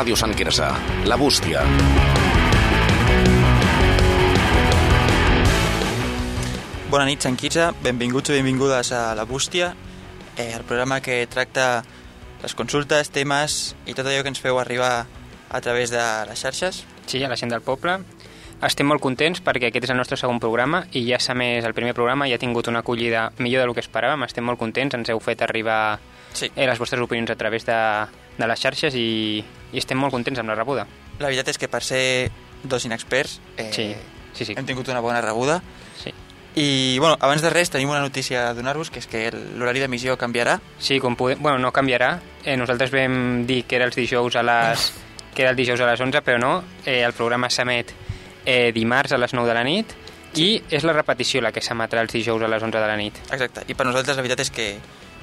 Ràdio Sant Quirze. La bústia. Bona nit, Sant Quirze. Benvinguts i benvingudes a La Bústia, eh, el programa que tracta les consultes, temes i tot allò que ens feu arribar a través de les xarxes. Sí, a la gent del poble. Estem molt contents perquè aquest és el nostre segon programa i ja s'ha més el primer programa i ha tingut una acollida millor del que esperàvem. Estem molt contents, ens heu fet arribar Sí. eh, les vostres opinions a través de, de les xarxes i, i estem molt contents amb la rebuda. La veritat és que per ser dos inexperts eh, Sí, sí, sí. hem tingut una bona rebuda. Sí, I, bueno, abans de res, tenim una notícia a donar-vos, que és que el- l'horari d'emissió canviarà. sí com podem... Bueno, no canviarà. Eh, nosaltres vam dir que era els dijous a les, que era el dijous a les 11, però no. Eh, el programa s'emet eh, dimarts a les 9 de la nit i és la repetició la que s'emetrà els dijous a les 11 de la nit. Exacte. I per nosaltres la veritat és que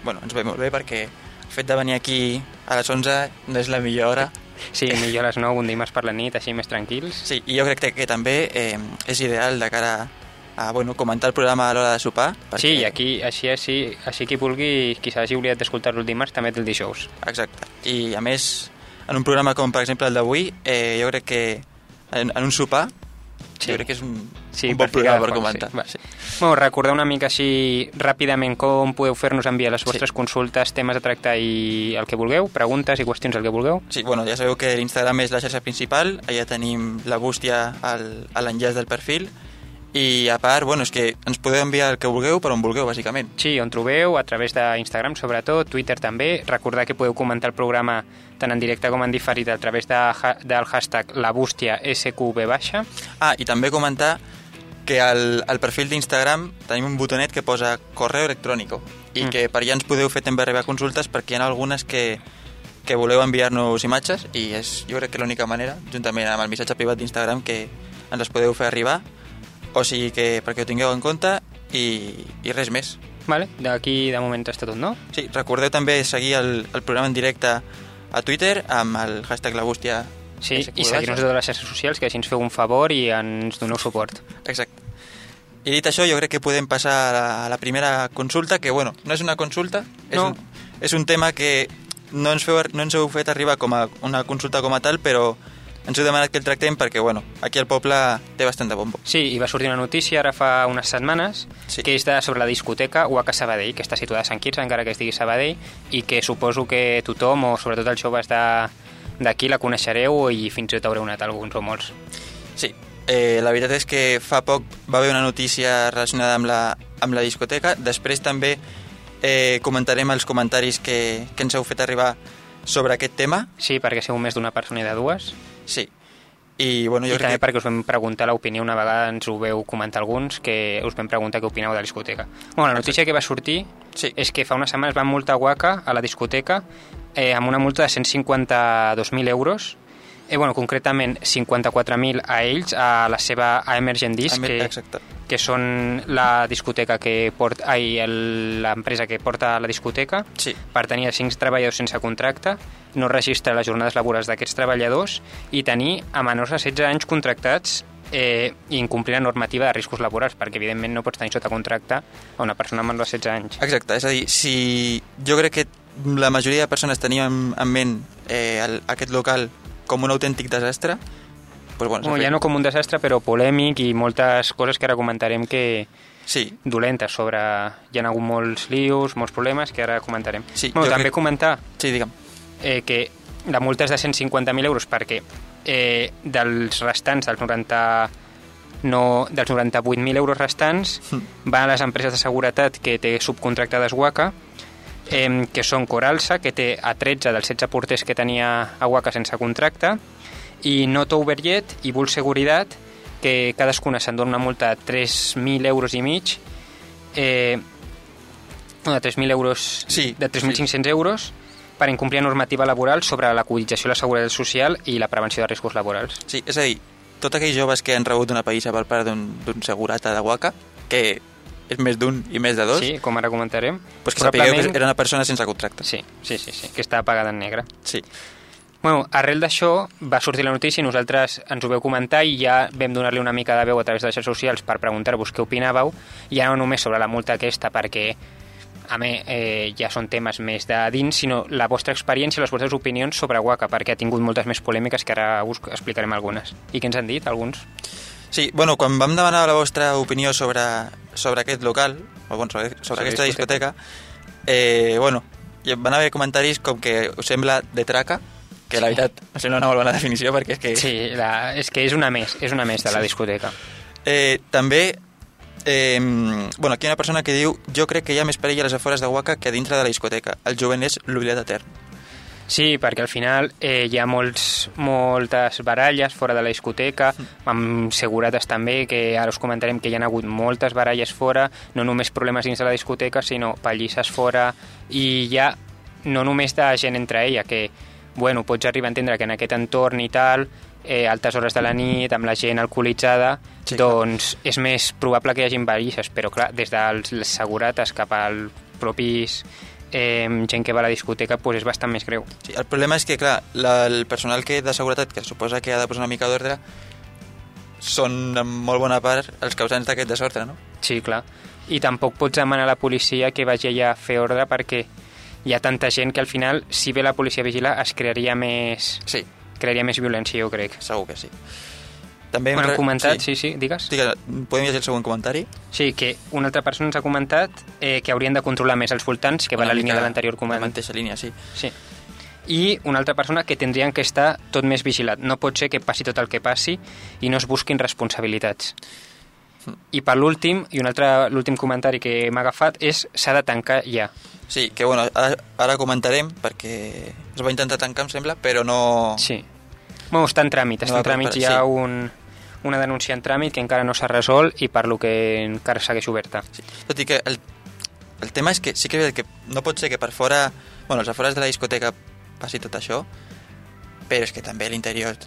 bueno, ens ve molt bé perquè el fet de venir aquí a les 11 no és la millor hora. Sí, millor a les 9, un dimarts per la nit, així més tranquils. Sí, i jo crec que, que també eh, és ideal de cara a bueno, comentar el programa a l'hora de sopar. Sí, i aquí, així, així, així qui vulgui, qui s'hagi oblidat d'escoltar-lo el dimarts, també té el dijous. Exacte. I a més, en un programa com per exemple el d'avui, eh, jo crec que en, en un sopar, Sí. jo crec que és un, Sí, un bon programa per comentar. sí. Va. Bueno, recordeu una mica així ràpidament com podeu fer-nos enviar les vostres Sí. consultes, temes a tractar i el que vulgueu, preguntes i qüestions el que vulgueu. Sí, bueno, ja sabeu que l'Instagram és la xarxa principal, allà tenim la bústia al, a l'enllaç del perfil, i a part, bueno, és que ens podeu enviar el que vulgueu per on vulgueu, bàsicament. Sí, on trobeu, a través d'Instagram sobretot, Twitter també. Recordar que podeu comentar el programa tant en directe com en diferit a través de, del hashtag labústia baixa. Ah, i també comentar que al, al perfil d'Instagram tenim un botonet que posa correu electrònic i Mm. que per allà ens podeu fer també arribar consultes perquè hi ha algunes que, que voleu enviar-nos imatges i és jo crec que l'única manera, juntament amb el missatge privat d'Instagram, que ens les podeu fer arribar o sigui que perquè ho tingueu en compte i, i res més. Vale? D'aquí de moment està tot, no? Sí, recordeu també seguir el, el programa en directe a Twitter amb el hashtag la bústia Sí, i seguir-nos a totes les xarxes socials, que així ens feu un favor i ens doneu suport. Exacte. I dit això, jo crec que podem passar a la, a la primera consulta, que, bueno, no és una consulta, és, No. un, és un tema que no ens, feu, no ens heu fet arribar com a una consulta com a tal, però ens heu demanat que el tractem perquè, bueno, aquí al poble té bastant de bombo. Sí, i va sortir una notícia ara fa unes setmanes Sí. que és de, sobre la discoteca UACA Sabadell, que està situada a Sant Quirze, encara que es digui Sabadell, i que suposo que tothom, o sobretot els joves de- d'aquí, la coneixereu i fins i tot haureu anat alguns o molts. Sí, eh, la veritat és que fa poc va haver una notícia relacionada amb la, amb la discoteca, després també eh, comentarem els comentaris que, que ens heu fet arribar sobre aquest tema, Sí, perquè sou més d'una persona i de dues. sí. I, bueno, jo I crec també que... perquè us vam preguntar l'opinió, una vegada ens ho veu comentar alguns, que us vam preguntar què opineu de la discoteca. Bueno, la notícia que va sortir Sí. és que fa unes setmanes van multar Waka a la discoteca eh, amb una multa de 152.000 euros eh, bueno, concretament 54.000 a ells, a la seva a Emergent Disc, Emer- que, exacte. que són la discoteca que porta, ai, l'empresa que porta la discoteca, Sí. per tenir cinc treballadors sense contracte, no registra les jornades laborals d'aquests treballadors i tenir a menors de 16 anys contractats eh, i incomplir la normativa de riscos laborals, perquè evidentment no pots tenir sota contracte a una persona amb menor de 16 anys. Exacte, és a dir, si jo crec que la majoria de persones teníem en ment eh, el, aquest local com un autèntic desastre, pues bueno, s'ha Bueno, ja no com un desastre, però polèmic i moltes coses que ara comentarem que Sí, dolentes sobre... Hi ha hagut molts lius, molts problemes que ara comentarem. Sí, bueno, també crec- comentar sí, digue'm. eh, que la multa és de 150.000 euros perquè eh, dels restants, dels 90 no, dels 98.000 euros restants van a les empreses de seguretat que té subcontractades WACA eh, que són Coralsa, que té a 13 dels 16 porters que tenia a WACA sense contracte, i Noto Uberjet i Bull Seguridad, que cadascuna s'endona una multa de 3.000 euros i mig, eh, no, de 3.000 euros, Sí, de 3.500 euros, per incomplir la normativa laboral sobre la cotització, la seguretat social i la prevenció de riscos laborals. Sí, és a dir, tots aquells joves que han rebut una païssa per part d'un d'un segurata de Waka, que és més d'un i més de dos, Sí, com ara comentarem. pues que sapigueu que Probablement- era una persona sense contracte. Sí, sí, sí, sí, que està pagada en negre. Sí. Bueno, arrel d'això va sortir la notícia i nosaltres ens ho veu comentar i ja vam donar-li una mica de veu a través de les xarxes socials per preguntar-vos què opinàveu, ja no només sobre la multa aquesta perquè a més, eh, ja són temes més de dins, sinó la vostra experiència, les vostres opinions sobre Waka, perquè ha tingut moltes més polèmiques que ara us explicarem algunes. I què ens han dit, alguns? Sí, bueno, quan vam demanar la vostra opinió sobre, sobre aquest local, o bueno, sobre, sobre, Sobre aquesta discoteca. discoteca, eh, bueno, hi van haver comentaris com que us sembla de traca, que la veritat em sembla una molt bona definició perquè és que... Sí, la, és que és una més, és una més de la Sí. discoteca. Eh, també, eh, bueno, aquí hi ha una persona que diu jo crec que hi ha més perill a les afores de Waka que a dintre de la discoteca. El jovent és l'oblidat etern. Sí, perquè al final eh, hi ha molts, moltes baralles fora de la discoteca, amb segurates també, que ara us comentarem que hi ha hagut moltes baralles fora, no només problemes dins de la discoteca, sinó pallisses fora, i hi ha no només de gent entre ella, que bueno, pots arribar a entendre que en aquest entorn i tal, eh, altes hores de la nit, amb la gent alcoholitzada, Sí, doncs és més probable que hi hagin ballisses, però clar, des dels segurates cap al propis eh, gent que va a la discoteca pues és bastant més greu. Sí, el problema és que, clar, la, el personal que de seguretat, que suposa que ha de posar una mica d'ordre, són en molt bona part els causants d'aquest desordre, no? Sí, clar. I tampoc pots demanar a la policia que vagi allà a fer ordre perquè hi ha tanta gent que al final, si ve la policia a vigilar, es crearia més, Sí, crearia més violència, jo crec. segur que sí. També hem Bueno, han comentat, sí, sí, digues. Digues, podem llegir el següent comentari? Sí, que una altra persona ens ha comentat eh, que haurien de controlar més els voltants, que va a Una la línia de l'anterior La comentari. mateixa línia, sí. Sí. I una altra persona que tindrien que estar tot més vigilat. No pot ser que passi tot el que passi i no es busquin responsabilitats. I per l'últim, i un altre, l'últim comentari que m'ha agafat és s'ha de tancar ja. Sí, que bueno, ara, ara comentarem perquè es va intentar tancar, em sembla, però no... Sí. Bueno, està en tràmit, està No, en tràmit, però- hi ha sí. un, una denúncia en tràmit que encara no s'ha resolt i per lo que encara segueix oberta. Sí. Tot i que el, el tema és que sí que, que no pot ser que per fora, bueno, als afores de la discoteca passi tot això, però és que també l'interior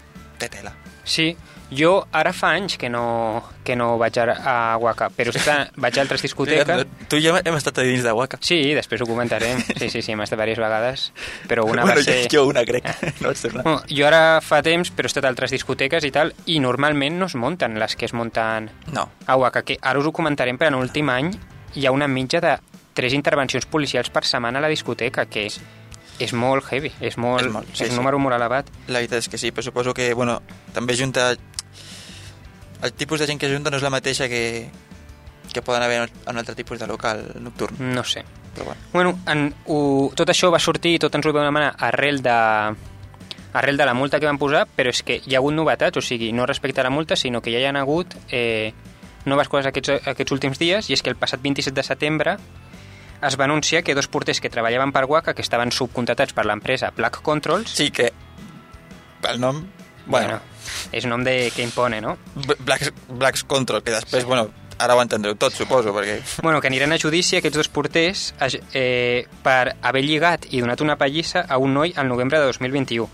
té tela. Sí, jo ara fa anys que no, que no vaig a, a Waka, però sí que vaig a altres discoteques... Tu i jo hem estat a dins de Waka. Sí, després ho comentarem. Sí, sí, sí, hem estat diverses vegades, però una bueno, va ser... jo, jo una crec, no vaig. Bueno, jo ara fa temps, però he estat a altres discoteques i tal, i normalment no es munten les que es munten No, a Waka, que ara us ho comentarem, però en l'últim any hi ha una mitja de tres intervencions policials per setmana a la discoteca, que és molt heavy, és, molt, És molt, sí, és un sí. número molt elevat. la veritat és que sí, però suposo que, bueno, també junta... El tipus de gent que junta no és la mateixa que, que poden haver en un altre tipus de local nocturn. No sé. Però bueno, Bueno, en, ho, tot això va sortir, tot ens ho vam demanar arrel de, arrel de la multa que van posar, però és que hi ha hagut novetats, o sigui, no respecte a la multa, sinó que ja hi han hagut eh, noves coses aquests, aquests últims dies, i és que el passat 27 de setembre es va anunciar que dos porters que treballaven per Waka, que estaven subcontratats per l'empresa Black Controls, sí que el nom... bueno, Bueno, és nom de que impone, no? Blacks, Blacks Control, que després, bueno, ara ho entendreu tot, suposo, perquè... Bueno, que aniran a judici aquests dos porters eh, per haver lligat i donat una pallissa a un noi al novembre de 2021.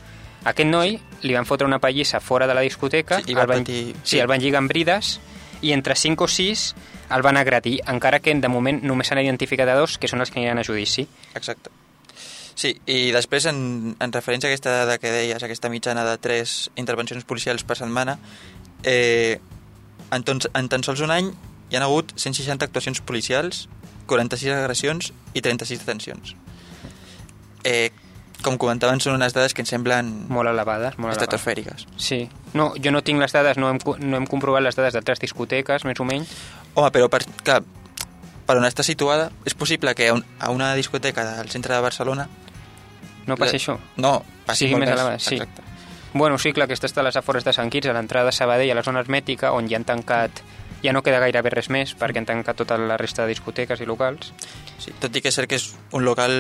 Aquest noi li van fotre una pallissa fora de la discoteca, Sí, i va el van, patir- sí, sí. el van lligar amb brides i entre 5 o 6 el van agredir, encara que de moment només s'han identificat a dos, que són els que aniran a judici. Exacte. Sí, i després, en, en referència a aquesta dada que deies, aquesta mitjana de tres intervencions policials per setmana, eh, en, tons, en tan sols un any hi han hagut 160 actuacions policials, 46 agressions i 36 detencions. Eh, com comentaven, són unes dades que ens semblen Molt elevades, molt elevades. estratosfèriques. Sí. No, jo no tinc les dades, no hem, no hem comprovat les dades d'altres discoteques, més o menys. Home, però per, clar, per on està situada, és possible que a, un, a una discoteca del centre de Barcelona... No passa la- això? No, passi Sigui més elevat, sí. Exacte. Bueno, sí, clar, aquesta està a les afores de Sant Quirze, a l'entrada de Sabadell, a la zona hermètica, on ja han tancat... Ja no queda gairebé res més, perquè han tancat tota la resta de discoteques i locals. Sí, tot i que és cert que és un local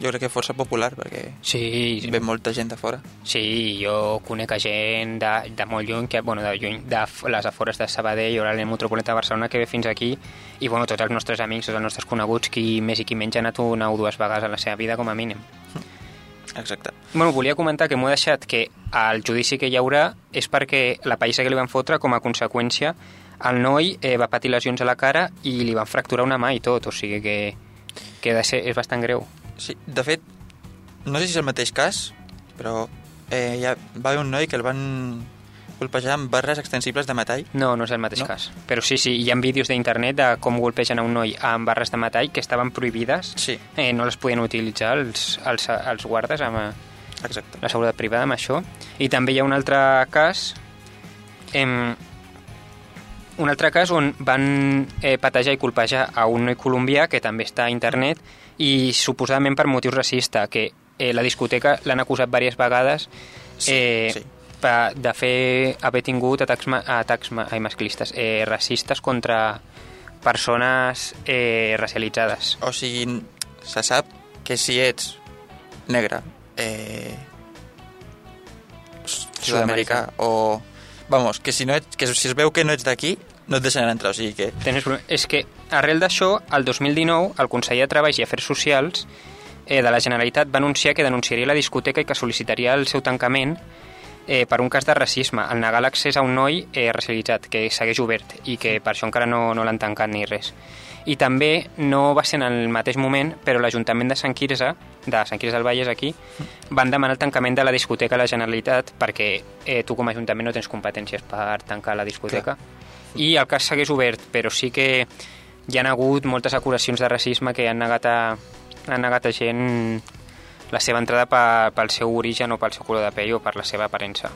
jo crec que força popular perquè Sí, ve molta gent de fora sí, jo conec gent de, de molt lluny, que, bueno, de lluny, de les afores de Sabadell o l'àrea metropolitana de Barcelona que ve fins aquí, i bueno, tots els nostres amics, tots els nostres coneguts, qui més i qui menys ha anat una o dues vegades a la seva vida, com a mínim. exacte Bueno, volia comentar que m'ho he deixat que el judici que hi haurà és perquè la païssa que li van fotre, com a conseqüència, el noi eh, va patir lesions a la cara i li van fracturar una mà i tot, o sigui que, que de ser, és bastant greu. Sí, de fet no sé si és el mateix cas però eh, ja va haver un noi que el van colpejar amb barres extensibles de metall. No, no és el mateix No? no? cas. Però sí, sí, hi ha vídeos d'internet de com golpegen a un noi amb barres de metall que estaven prohibides. Sí. Eh, no les podien utilitzar els, els, els guardes amb eh, Exacte. la seguretat privada amb això. I també hi ha un altre cas... Em, un altre cas on van eh, patejar i colpejar a un noi colombià que també està a internet i suposadament per motius racista, que eh, la discoteca l'han acusat diverses vegades Sí, eh, sí. pa- de fer haver tingut atacs, ma- atacs ma- ai, masclistes, eh, racistes contra persones eh, racialitzades. O sigui, se sap que si ets negre, eh, sud-americà o... Vamos, que si, no ets, que si es veu que no ets d'aquí, no et deixaran entrar, o sigui que... Tens... És que, arrel d'això, el 2019, el conseller de Treball i Afers Socials eh, de la Generalitat va anunciar que denunciaria la discoteca i que sol·licitaria el seu tancament eh, per un cas de racisme, al negar l'accés a un noi eh, racialitzat, que segueix obert i que per això encara no, no l'han tancat ni res. I també no va ser en el mateix moment, però l'Ajuntament de Sant Quirze, de Sant Quirze del Vallès aquí, van demanar el tancament de la discoteca a la Generalitat perquè eh, tu com a Ajuntament no tens competències per tancar la discoteca. I el cas segueix obert, però sí que hi han hagut moltes acusacions de racisme que han negat a, han negat a gent la seva entrada pe- pel seu origen o pel seu color de pell o per la seva aparença.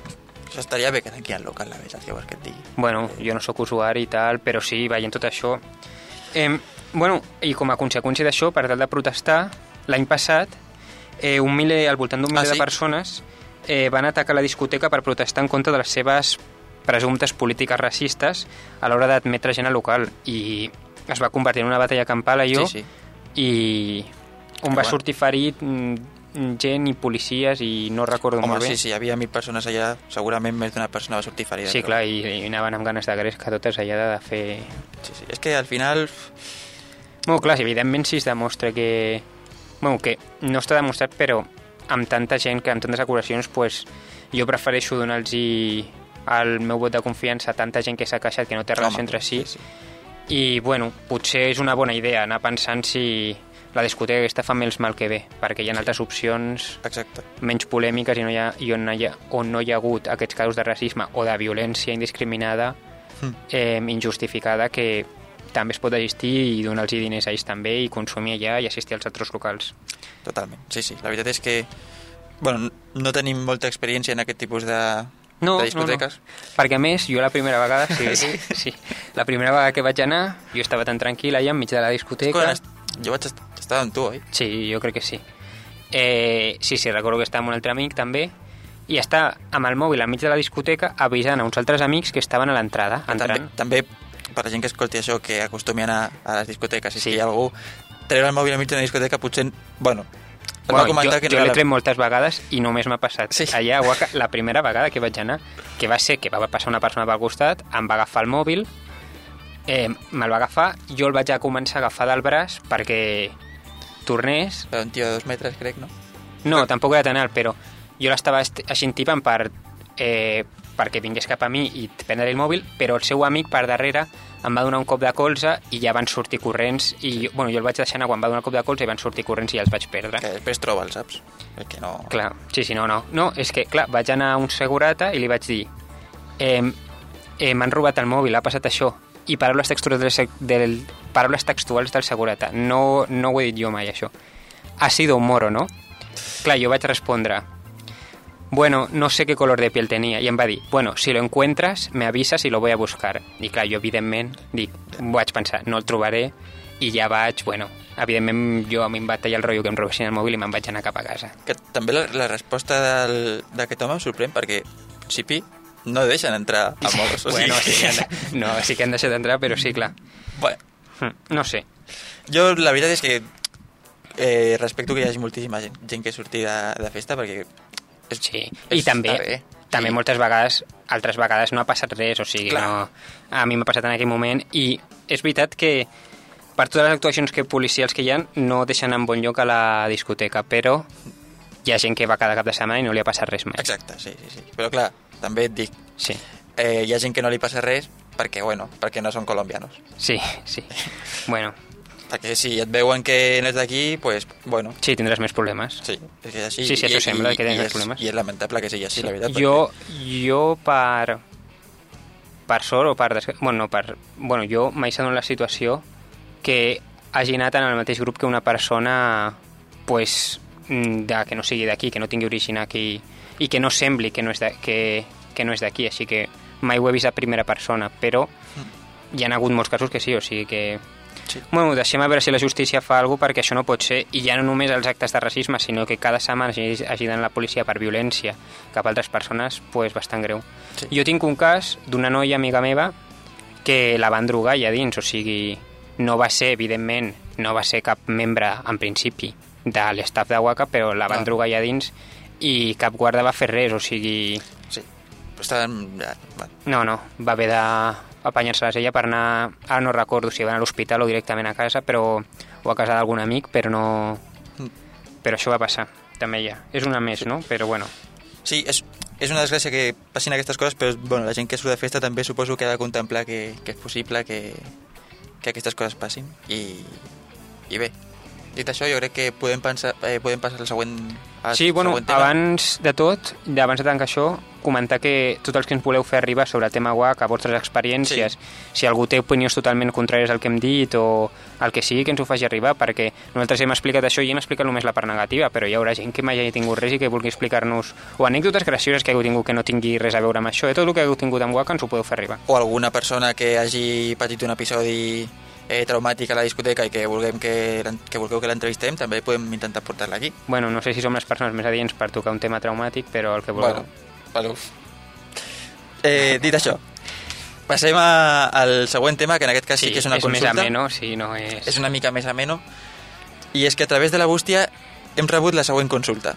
Això estaria bé que tanqui el local, la veritat, que vols que et digui. Bueno, jo no sóc usuari i tal, però sí, veient tot això... Eh, bueno, i com a conseqüència d'això, per tal de protestar, l'any passat, eh, un miler, al voltant d'un Ah, miler sí? de persones eh, van atacar la discoteca per protestar en contra de les seves presumptes polítiques racistes a l'hora d'admetre gent al local i es va convertir en una batalla campal allò Sí, sí. i on va bueno. sortir ferit mm, gent i policies i no recordo Home, molt bé. sí, sí, hi havia mil persones allà, segurament més d'una persona va sortir ferida. Sí, però- clar, i, i anaven amb ganes de gresca totes allà de fer Sí, sí. És que al final... Bueno, clar, evidentment si es demostra que... Bueno, que no està demostrat, però amb tanta gent, que amb tantes acusacions, pues, jo prefereixo donar-los el meu vot de confiança a tanta gent que s'ha queixat que no té relació Home, entre si. sí, I, bueno, potser és una bona idea anar pensant si la discoteca aquesta fa més mal que bé, perquè hi ha altres opcions Exacte. menys polèmiques i, no hi ha, i on, hi ha, on no hi ha hagut aquests casos de racisme o de violència indiscriminada Mm. eh, injustificada que també es pot assistir i donar-los diners a ells també i consumir allà i assistir als altres locals. Totalment, sí, sí. La veritat és que bueno, no tenim molta experiència en aquest tipus de, No, de discoteques. No, no. Perquè a més, jo la primera vegada, sí, sí, sí, la primera vegada que vaig anar, jo estava tan tranquil allà enmig de la discoteca. Est- jo vaig est estar amb tu, oi? Sí, jo crec que sí. Eh, sí, sí, recordo que estava amb un altre amic també i està amb el mòbil enmig de la discoteca avisant a uns altres amics que estaven a l'entrada, També, també, per la gent que escolti això, que acostumi a anar a les discoteques, si sí. hi ha algú treure el mòbil enmig d'una discoteca, potser... Bueno, et Bueno, va comentar jo, que jo l'he tret moltes vegades i només m'ha passat. Sí. Allà, a Oaxaca, la primera vegada que vaig anar, que va ser que va passar una persona pel costat, em va agafar el mòbil, eh, me'l va agafar, jo el vaig a començar a agafar del braç perquè tornés. Era un tio de dos metres, crec, no? No, tampoc era tan alt, però jo l'estava est- així tipant per, eh, perquè vingués cap a mi i prendre el mòbil, però el seu amic per darrere em va donar un cop de colze i ja van sortir corrents i, bueno, jo el vaig deixar anar quan va donar el cop de colze i van sortir corrents i ja els vaig perdre. Que després troba, saps? Que no... Clar, sí, sí, no, no. No, és que, clar, vaig anar a un segurata i li vaig dir eh, eh, m'han robat el mòbil, ha passat això. I paraules textuals del, del, paraules textuals del segurata. No, no ho he dit jo mai, això. Ha sido un moro, ¿no? Clar, jo vaig respondre bueno, no sé qué color de piel tenía. I em va dir, bueno, si lo encuentras, me avisas y lo voy a buscar. I clar, jo evidentment dic, vaig pensar, no el trobaré, i ja vaig, bueno, evidentment jo a mi em va tallar el rotllo que em robessin el mòbil i me'n vaig anar cap a casa. Que també la, la resposta d'aquest home em sorprèn perquè, principi, no deixen entrar a moros. O bueno, sí que han, no, sí que han deixat d'entrar, però sí, clar. bueno, Hm, No sé. jo la veritat és que eh, respecto que hi hagi moltíssima gent, gent que surti de, de festa perquè Sí. I també, bé. també Sí. moltes vegades, altres vegades no ha passat res, o sigui, Clar. no, a mi m'ha passat en aquell moment i és veritat que per totes les actuacions que policials que hi ha no deixen en bon lloc a la discoteca, però hi ha gent que va cada cap de setmana i no li ha passat res més. Exacte, sí, sí, sí. Però clar, també et dic, Sí, eh, hi ha gent que no li passa res perquè, bueno, perquè no són colombianos. sí, sí. Bueno, Perquè si et veuen que no ets d'aquí, pues, bueno, sí, tindràs més problemes. sí, és que és així. Sí, sí, això I- sembla i- que tens i més és, problemes. I és lamentable que sigui així, la veritat. Jo, jo per, per sort o per... Des... Bueno, no, per... bueno, jo mai s'ha donat la situació que hagi anat en el mateix grup que una persona pues, mm, de, que no sigui d'aquí, que no tingui origen aquí i que no sembli que no és de, que, que no és d'aquí, així que mai ho he vist a primera persona, però hi ha hagut molts casos que sí, o sigui que... Sí. Bueno, deixem a veure si la justícia fa alguna perquè això no pot ser, i ja no només els actes de racisme, sinó que cada setmana hagi, hagi d'anar la policia per violència cap a altres persones, pues bastant greu. Sí. Jo tinc un cas d'una noia amiga meva que la van drogar allà dins, o sigui, no va ser, evidentment, no va ser cap membre, en principi, de l'estaf de Waka, però la van Clar. drogar allà dins i cap guarda va fer res, o sigui... Sí. Però estaven... No, no, va haver d'apanyar-se-les ella per anar... Ara no recordo si va anar a l'hospital o directament a casa, però o a casa d'algun amic, però no... Mm. Però això va passar, també ja. És una més, no? Però bueno, Sí, és, és una desgràcia que passin aquestes coses, però bueno, la gent que surt de festa també suposo que ha de contemplar que, que és possible que, que aquestes coses passin. I, I bé, dit això, jo crec que podem, pensar, eh, podem passar al següent, Sí, bueno, abans de tot, abans de tancar això, comentar que tots els que ens voleu fer arribar sobre el tema WAC, a vostres experiències, si algú té opinions totalment contràries al que hem dit o el que sigui, que ens ho faci arribar, perquè nosaltres hem explicat això i hem explicat només la part negativa, però hi haurà gent que mai hagi tingut res i que vulgui explicar-nos o anècdotes gracioses que hagueu tingut que no tingui res a veure amb això, eh? tot el que hagueu tingut amb WAC ens ho podeu fer arribar. O alguna persona que hagi patit un episodi eh, traumàtic a la discoteca i que, vulguem que, que vulgueu que l'entrevistem, també podem intentar portar-la aquí. Bueno, no sé si som les persones més adients per tocar un tema traumàtic, però el que vulgueu. Bueno, bueno. Eh, dit això, passem a, al següent tema, que en aquest cas sí, que és una és consulta. més ameno, sí, no és... és una mica més ameno, i és que a través de la bústia hem rebut la següent consulta.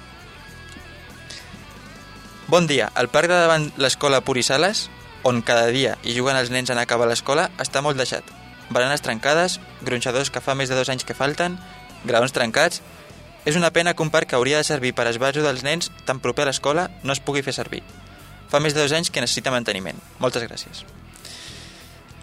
Bon dia, el parc de davant l'escola Purisales, on cada dia hi juguen els nens en acabar l'escola, està molt deixat. Baranes trencades, gronxadors que fa més de dos anys que falten, graons trencats... És una pena que un parc que hauria de servir per esbarjo dels nens tan proper a l'escola no es pugui fer servir. Fa més de dos anys que necessita manteniment. Moltes gràcies.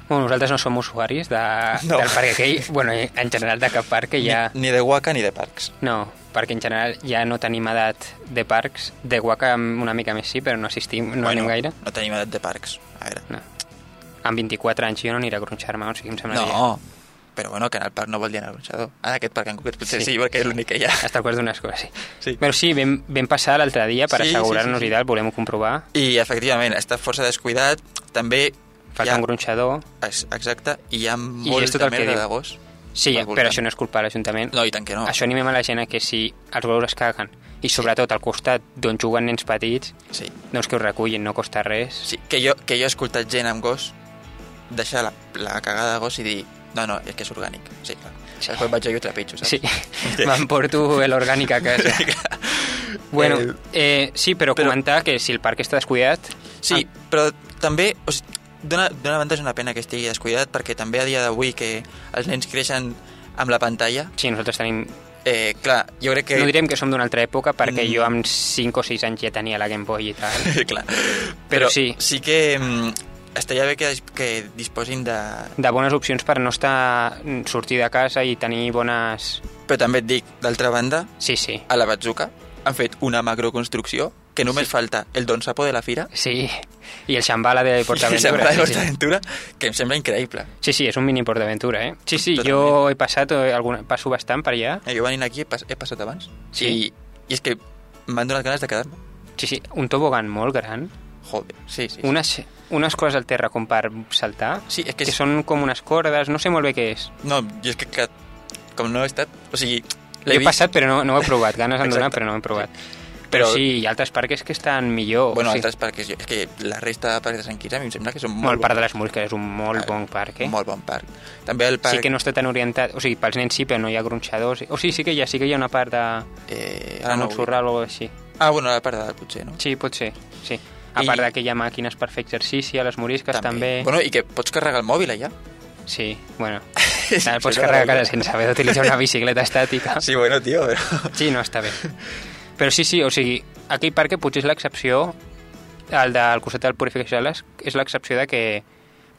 Bueno, nosaltres no som usuaris de, No. del parc aquell, bueno, en general de cap parc que ja... Ni, ni de Waka ni de parcs. No, perquè en general ja no tenim edat de parcs, de Guaca una mica més sí, però no assistim, no bueno, anem gaire. No tenim edat de parcs. A veure. No. Amb 24 anys jo no aniré a gronxar-me, o sigui, em sembla No, però bueno, que en el parc no vol dir anar al gronxador. En aquest parc en concret potser sí, Sí. sí perquè és l'únic que hi ha. El quart d'unes coses, sí. Sí. Però sí, vam, vam passar l'altre dia per Sí, sí, assegurar-nos sí, sí. i tal, volem comprovar. I efectivament, està força descuidat. També Falta ha... un gronxador. Ex- Exacte, i hi ha és molt tot de merda de gos. Sí, al però això no és culpa de l'Ajuntament. No, i tant que no. Això animem a la gent a que si els gossos es caguen i sobretot al costat d'on juguen nens petits, Sí. doncs que ho recullin, no costa res. sí que, jo, que jo he escoltat gent amb gos deixar la, la cagada de gos i dir no, no, és que és orgànic. Sí, clar. Sí. Després vaig jo i ho trepitjo, saps? Sí, m'emporto l'orgànic a casa. bueno, eh, sí, però, però- comentar que si el parc està descuidat... Sí, però també, o sigui, d'una d'una banda és una pena que estigui descuidat perquè també a dia d'avui que els nens creixen amb la pantalla, Sí, nosaltres tenim... eh, clar, jo crec que... No direm que som d'una altra època, perquè Mm. jo amb 5 o 6 anys ja tenia la Game Boy i tal. clar. Però Però, sí. sí que mm, estaria bé que, que disposin de... De bones opcions per no estar sortir de casa i tenir bones... Però també et dic, d'altra banda, Sí, sí. a la Batzuca han fet una macroconstrucció que només Sí. falta el Don Sapo de la Fira Sí, i el Xambala de i el PortAventura. De sí, sí. PortAventura, que em sembla increïble. sí, sí, és un mini PortAventura, eh? Sí, sí, Totalment. jo he passat, eh, alguna, passo bastant per allà. Eh, Jo venint aquí he, pas, he passat abans Sí? i, i és que m'han donat ganes de quedar-me. Sí, sí, un tobogan molt gran, Joder, sí, sí. sí. unes, unes coses al terra com per saltar, Sí, és que que és- són com unes cordes, no sé molt bé què és. No, jo és que, que com no he estat... O sigui, L'he vist... passat però no, no ho he provat, ganes en donar però no ho he provat. Però, Però- sí, hi ha altres parcs que estan millor. Bueno, sí. altres jo- És que la resta de parcs de Sant Quirze a mi em sembla que són Molt molt, el parc de les Mosques és un molt Ah, bon parc, eh? molt bon parc. També el parc... Sí que no està tan orientat, o sigui, pels nens sí, però no hi ha gronxadors. O sigui, sí que hi ha, sí que hi ha una part de... Eh, ara no ho Montsorral o així. vull- Ah, bueno, la part de dalt, potser, no? Sí, pot ser, sí. A I- part de que hi ha màquines per fer exercici, a les morisques també. Bueno, i que pots carregar el mòbil allà. Sí, bueno. Sí, Ara pots carregar cara sense haver d'utilitzar una bicicleta estàtica. Sí, bueno, tio, però... Sí, no, està bé. Però sí, sí, o sigui, aquell parc que potser és l'excepció, el del costat del Purificacions, és l'excepció de que...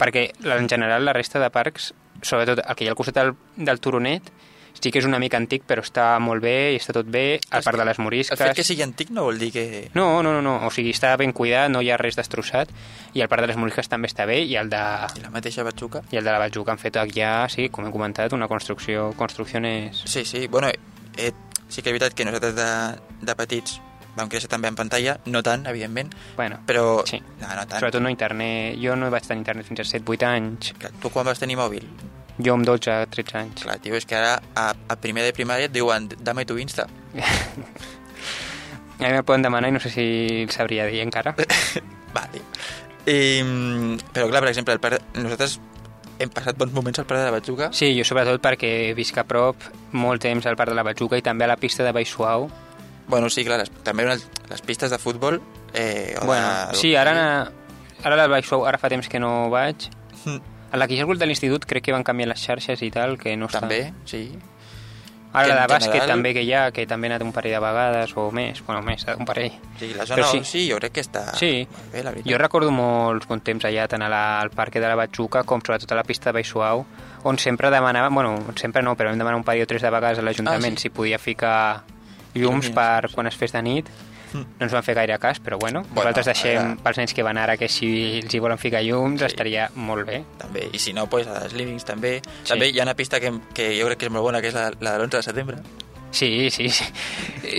Perquè en general la resta de parcs, sobretot el que hi ha al costat del, del Turonet, Sí que és una mica antic, però està molt bé i està tot bé, a part de les El morisques... fet que sigui antic no vol dir que... No, no, no, no, o sigui, està ben cuidat, no hi ha res destrossat, i el parc de les morisques també està bé, i el de, I la mateixa batxuca? i el de la Batxuca han fet ja, sí, com he comentat, una construcció, construcciones... Sí, sí, bueno, eh, sí que és veritat que nosaltres de, de petits vam créixer també en pantalla, no tant, evidentment, Bueno, però... Sí. No, no tant. sobretot no internet. Jo no vaig tenir internet fins als 7-8 anys. Clar, Tu quan vas tenir mòbil? Jo amb 12-13 anys. Clar, tio, és que ara a, a primer de primària et diuen dame tu Insta. A mi me poden demanar i no sé si el sabria dir encara. vale. I, però clar, per exemple, el parc, nosaltres hem passat bons moments al Parc de la Batxuca. Sí, jo sobretot perquè visc a prop molt temps al Parc de la Batxuca i també a la pista de Baix Suau. Bueno, sí, clar, les, també les, les pistes de futbol... Eh, o Bueno, de, sí, ara, na- ara la Baix Suau, ara fa temps que no vaig. Mm, A la Quixargul de l'institut crec que van canviar les xarxes i tal, que no està... També, sí. Ara la de bàsquet general- també que hi ha, que també he anat un parell de vegades, o més, bueno, més, un parell. Sí, la zona Però sí. sí. jo crec que està Sí. bé, la veritat. Jo recordo molts bons temps allà, tant a la, al parc de la Batxuca com sobretot a la pista de Baix Suau, on sempre demanava, bueno, sempre no, però vam demanar un parell o tres de vegades a l'Ajuntament Ah, sí? si podia ficar llums per quan es fes de nit. No ens van fer gaire cas, però bueno, Bueno, nosaltres deixem ara- pels nens que van ara que si els hi volen ficar llums Sí. estaria molt bé. també, i si no, pues, a les Livings també. Sí. També hi ha una pista que, que jo crec que és molt bona, que és la, la de l'11 de setembre. Sí, sí, sí.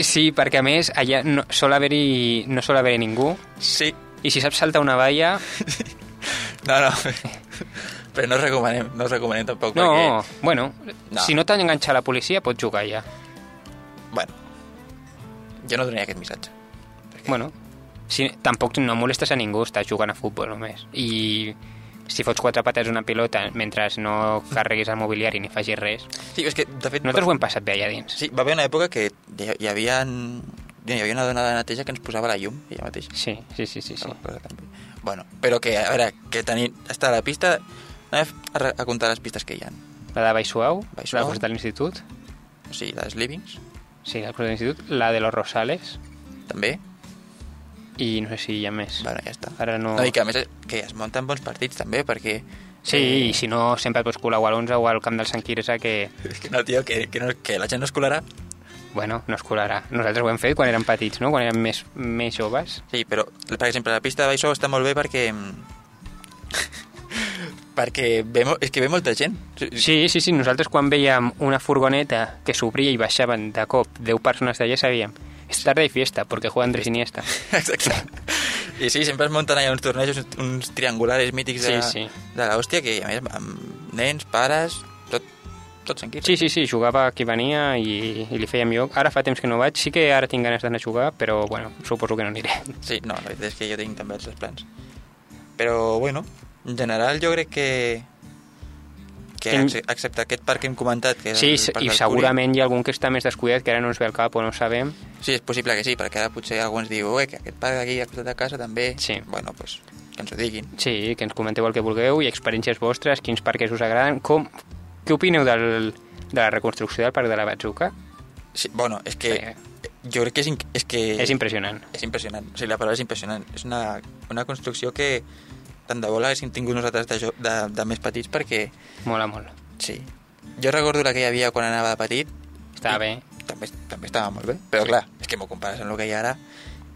Sí, perquè a més allà no sol haver-hi no sol haver ningú Sí. i si saps saltar una valla... No, no. Però no recomanem, no recomanem tampoc, No, perquè... bueno, No. si no t'enganxa la policia pots jugar ja. Bueno, jo no donaria aquest missatge. Bueno, si, tampoc no molestes a ningú, estàs jugant a futbol només. I si fots quatre pates a una pilota mentre no carreguis el mobiliari ni facis res... Sí, és que, de fet... Nosaltres ho hem passat bé allà dins. Sí, va haver una època que hi, havia... Hi havia una dona de neteja que ens posava la llum, ella mateixa. Sí, sí, sí, sí. sí. Bueno, però que, a veure, que tenir, està a la pista... Anem a, a comptar les pistes que hi ha. La de Baix Suau, Baix la de l'institut. O sigui, les Livings, Sí, la de l'institut. La de los Rosales. també. I no sé si hi ha més. Bueno, ja està. Ara no... No, i que a més que es munten bons partits també, perquè... Sí, i si no, sempre pots colar o a l'11 o al camp del Sant Quirze, que, És que no, tio, que, que, no, que la gent no es colarà. bueno, no es colarà. Nosaltres ho hem fet quan érem petits, no? Quan érem més, més joves. Sí, però, per exemple, la pista de Baixó està molt bé perquè... perquè ve, és que ve molta gent. Sí, sí, sí, nosaltres quan veiem una furgoneta que s'obria i baixaven de cop 10 persones d'allà sabíem és tarda i fiesta, perquè juega Andrés Iniesta. Exacte. I sí, sempre es munten allà uns tornejos, uns, triangulares mítics de, Sí, sí. de l'hòstia, que a més amb nens, pares, tot, tot tranquil. Sí, sí, sí, jugava qui venia i, i li fèiem lloc. Ara fa temps que no vaig, sí que ara tinc ganes d'anar a jugar, però bueno, suposo que no aniré. Sí, no, la veritat és que jo tinc també altres plans. Però, bueno, en general jo crec que que Hem- ex- excepte aquest parc que hem comentat que Sí, i segurament hi ha algun que està més descuidat, que ara no ens ve al cap o no sabem. Curi. Sí, és possible que sí, perquè ara potser algú ens diu "Ué, que aquest parc d'aquí a costat de casa també... Sí. Bueno, pues, que ens ho diguin. Sí, que ens comenteu el que vulgueu i experiències vostres, quins parcs us agraden, com... Què opineu del, de la reconstrucció del parc de la Batzuca? Sí, bueno, és que Sí. jo crec que és, és que... És impressionant. És impressionant. O sigui, la paraula és impressionant. És una, una construcció que tant de bo l'haguéssim tingut nosaltres de, de, de més petits perquè, Mola molt. sí. Jo recordo la que hi havia quan anava de petit. Està i bé. També, també estava molt bé. Però Sí. clar, és que m'ho compares amb el que hi ha ara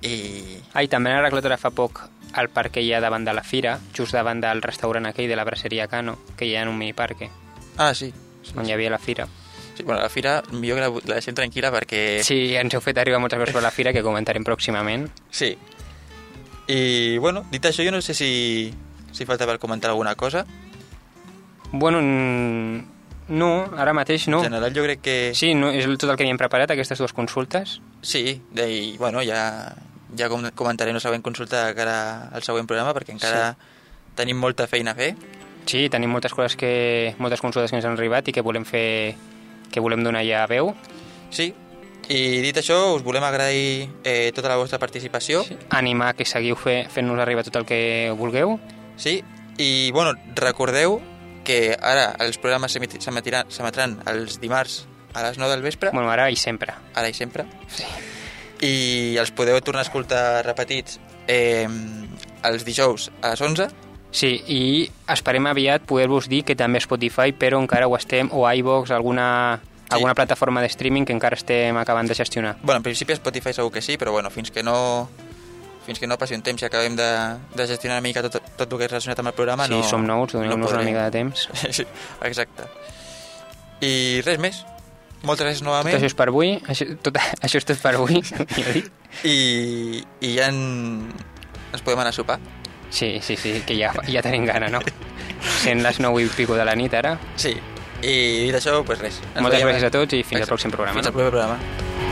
i... Ah, i també han arreglat ara fa poc el parc que hi ha davant de la fira, just davant del restaurant aquell de la braceria Cano, que hi ha en un miniparque, Ah, sí. sí, on hi havia la fira. sí bueno, la fira millor que la, la deixem tranquil·la perquè... Sí, ens heu fet arribar moltes coses per la fira que comentarem pròximament. sí. I, bueno, dit això, jo no sé si, si falta per comentar alguna cosa. Bueno, no, ara mateix no. En general jo crec que... Sí, no, és tot el que havíem preparat, aquestes dues consultes. Sí, de, i, bueno, ja, ja com, comentarem la següent consulta de cara al següent programa, perquè encara sí. tenim molta feina a fer. Sí, tenim moltes coses que... moltes consultes que ens han arribat i que volem fer que volem donar ja veu. Sí, i dit això, us volem agrair eh, tota la vostra participació. Sí. Animar que seguiu fe, fent-nos arribar tot el que vulgueu. Sí, i bueno, recordeu que ara els programes s'emetran els dimarts a les 9 del vespre, Bueno, ara i sempre. ara i sempre, Sí. i els podeu tornar a escoltar repetits eh, els dijous a les 11. Sí, i esperem aviat poder-vos dir que també Spotify, però encara ho estem, o iVox, alguna, Alguna plataforma de streaming que encara estem acabant de gestionar. Bueno, en principi Spotify segur que sí, però bueno, fins que no fins que no passi un temps i acabem de, de gestionar una mica tot, tot el que és relacionat amb el programa si no, som nous, doneu-nos no una mica de temps. sí, exacte. I res més. Moltes gràcies Tot novament. això és per avui, això, tot, això és tot per avui. I, i ja en... ens podem anar a sopar. Sí, sí, sí, que ja, ja tenim gana, no? Sent les 9 i pico de la nit ara. Sí. I dit això, doncs res. Ens Moltes gràcies a tots i fins al Exacte. pròxim programa. Fins al proper programa.